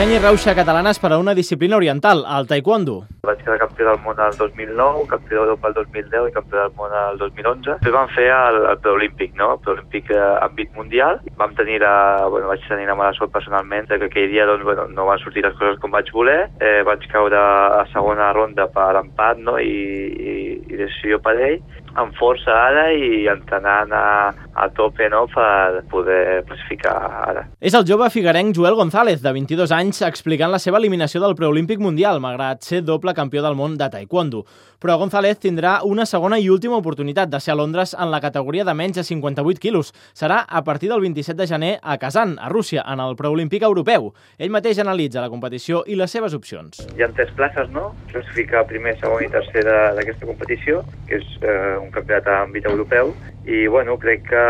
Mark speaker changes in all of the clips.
Speaker 1: Seny i rauxa catalanes per a una disciplina oriental, el taekwondo.
Speaker 2: Vaig quedar campió del món el 2009, campió d'Europa el 2010 i campió del món el 2011. Després vam fer el, el preolímpic, no? El preolímpic eh, àmbit mundial. Vam tenir la, bueno, vaig tenir la mala sort personalment que aquell dia doncs, bueno, no van sortir les coses com vaig voler. Eh, vaig caure a segona ronda per empat no? I, i, i decisió per ell amb força ara i entrenant a, a tope no, per poder classificar ara.
Speaker 1: És el jove figuerenc Joel González, de 22 anys, explicant la seva eliminació del preolímpic mundial, malgrat ser doble campió del món de taekwondo. Però González tindrà una segona i última oportunitat de ser a Londres en la categoria de menys de 58 quilos. Serà a partir del 27 de gener a Kazan, a Rússia, en el preolímpic europeu. Ell mateix analitza la competició i les seves opcions.
Speaker 2: Hi ha tres places, no? Classificar primer, segon i tercer d'aquesta competició, que és eh, un campionat a àmbit europeu, i bueno, crec que,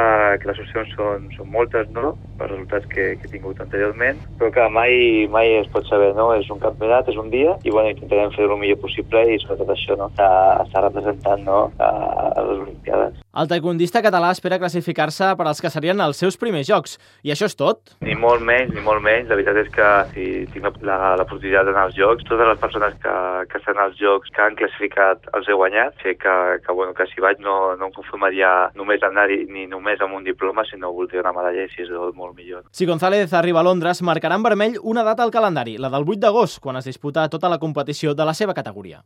Speaker 2: que les opcions són, són moltes, no?, pels resultats que, que he tingut anteriorment, però que mai, mai es pot saber, no?, és un campionat, és un dia, i bueno, intentarem fer el millor possible i sobretot això, no?, estar, estar representant, no?, a, a les Olimpiades.
Speaker 1: El taekwondista català espera classificar-se per als que serien els seus primers jocs, i això és tot?
Speaker 2: Ni molt menys, ni molt menys. La veritat és que si tinc l'oportunitat d'anar als jocs, totes les persones que, que estan als jocs, que han classificat, els he guanyat. Sé que, que, bueno, que si vaig no, no em conformaria només anar-hi ni només amb un diploma, sinó voldria una medalla i si és molt millor.
Speaker 1: Si González arriba a Londres, marcarà en vermell una data al calendari, la del 8 d'agost, quan es disputa tota la competició de la seva categoria.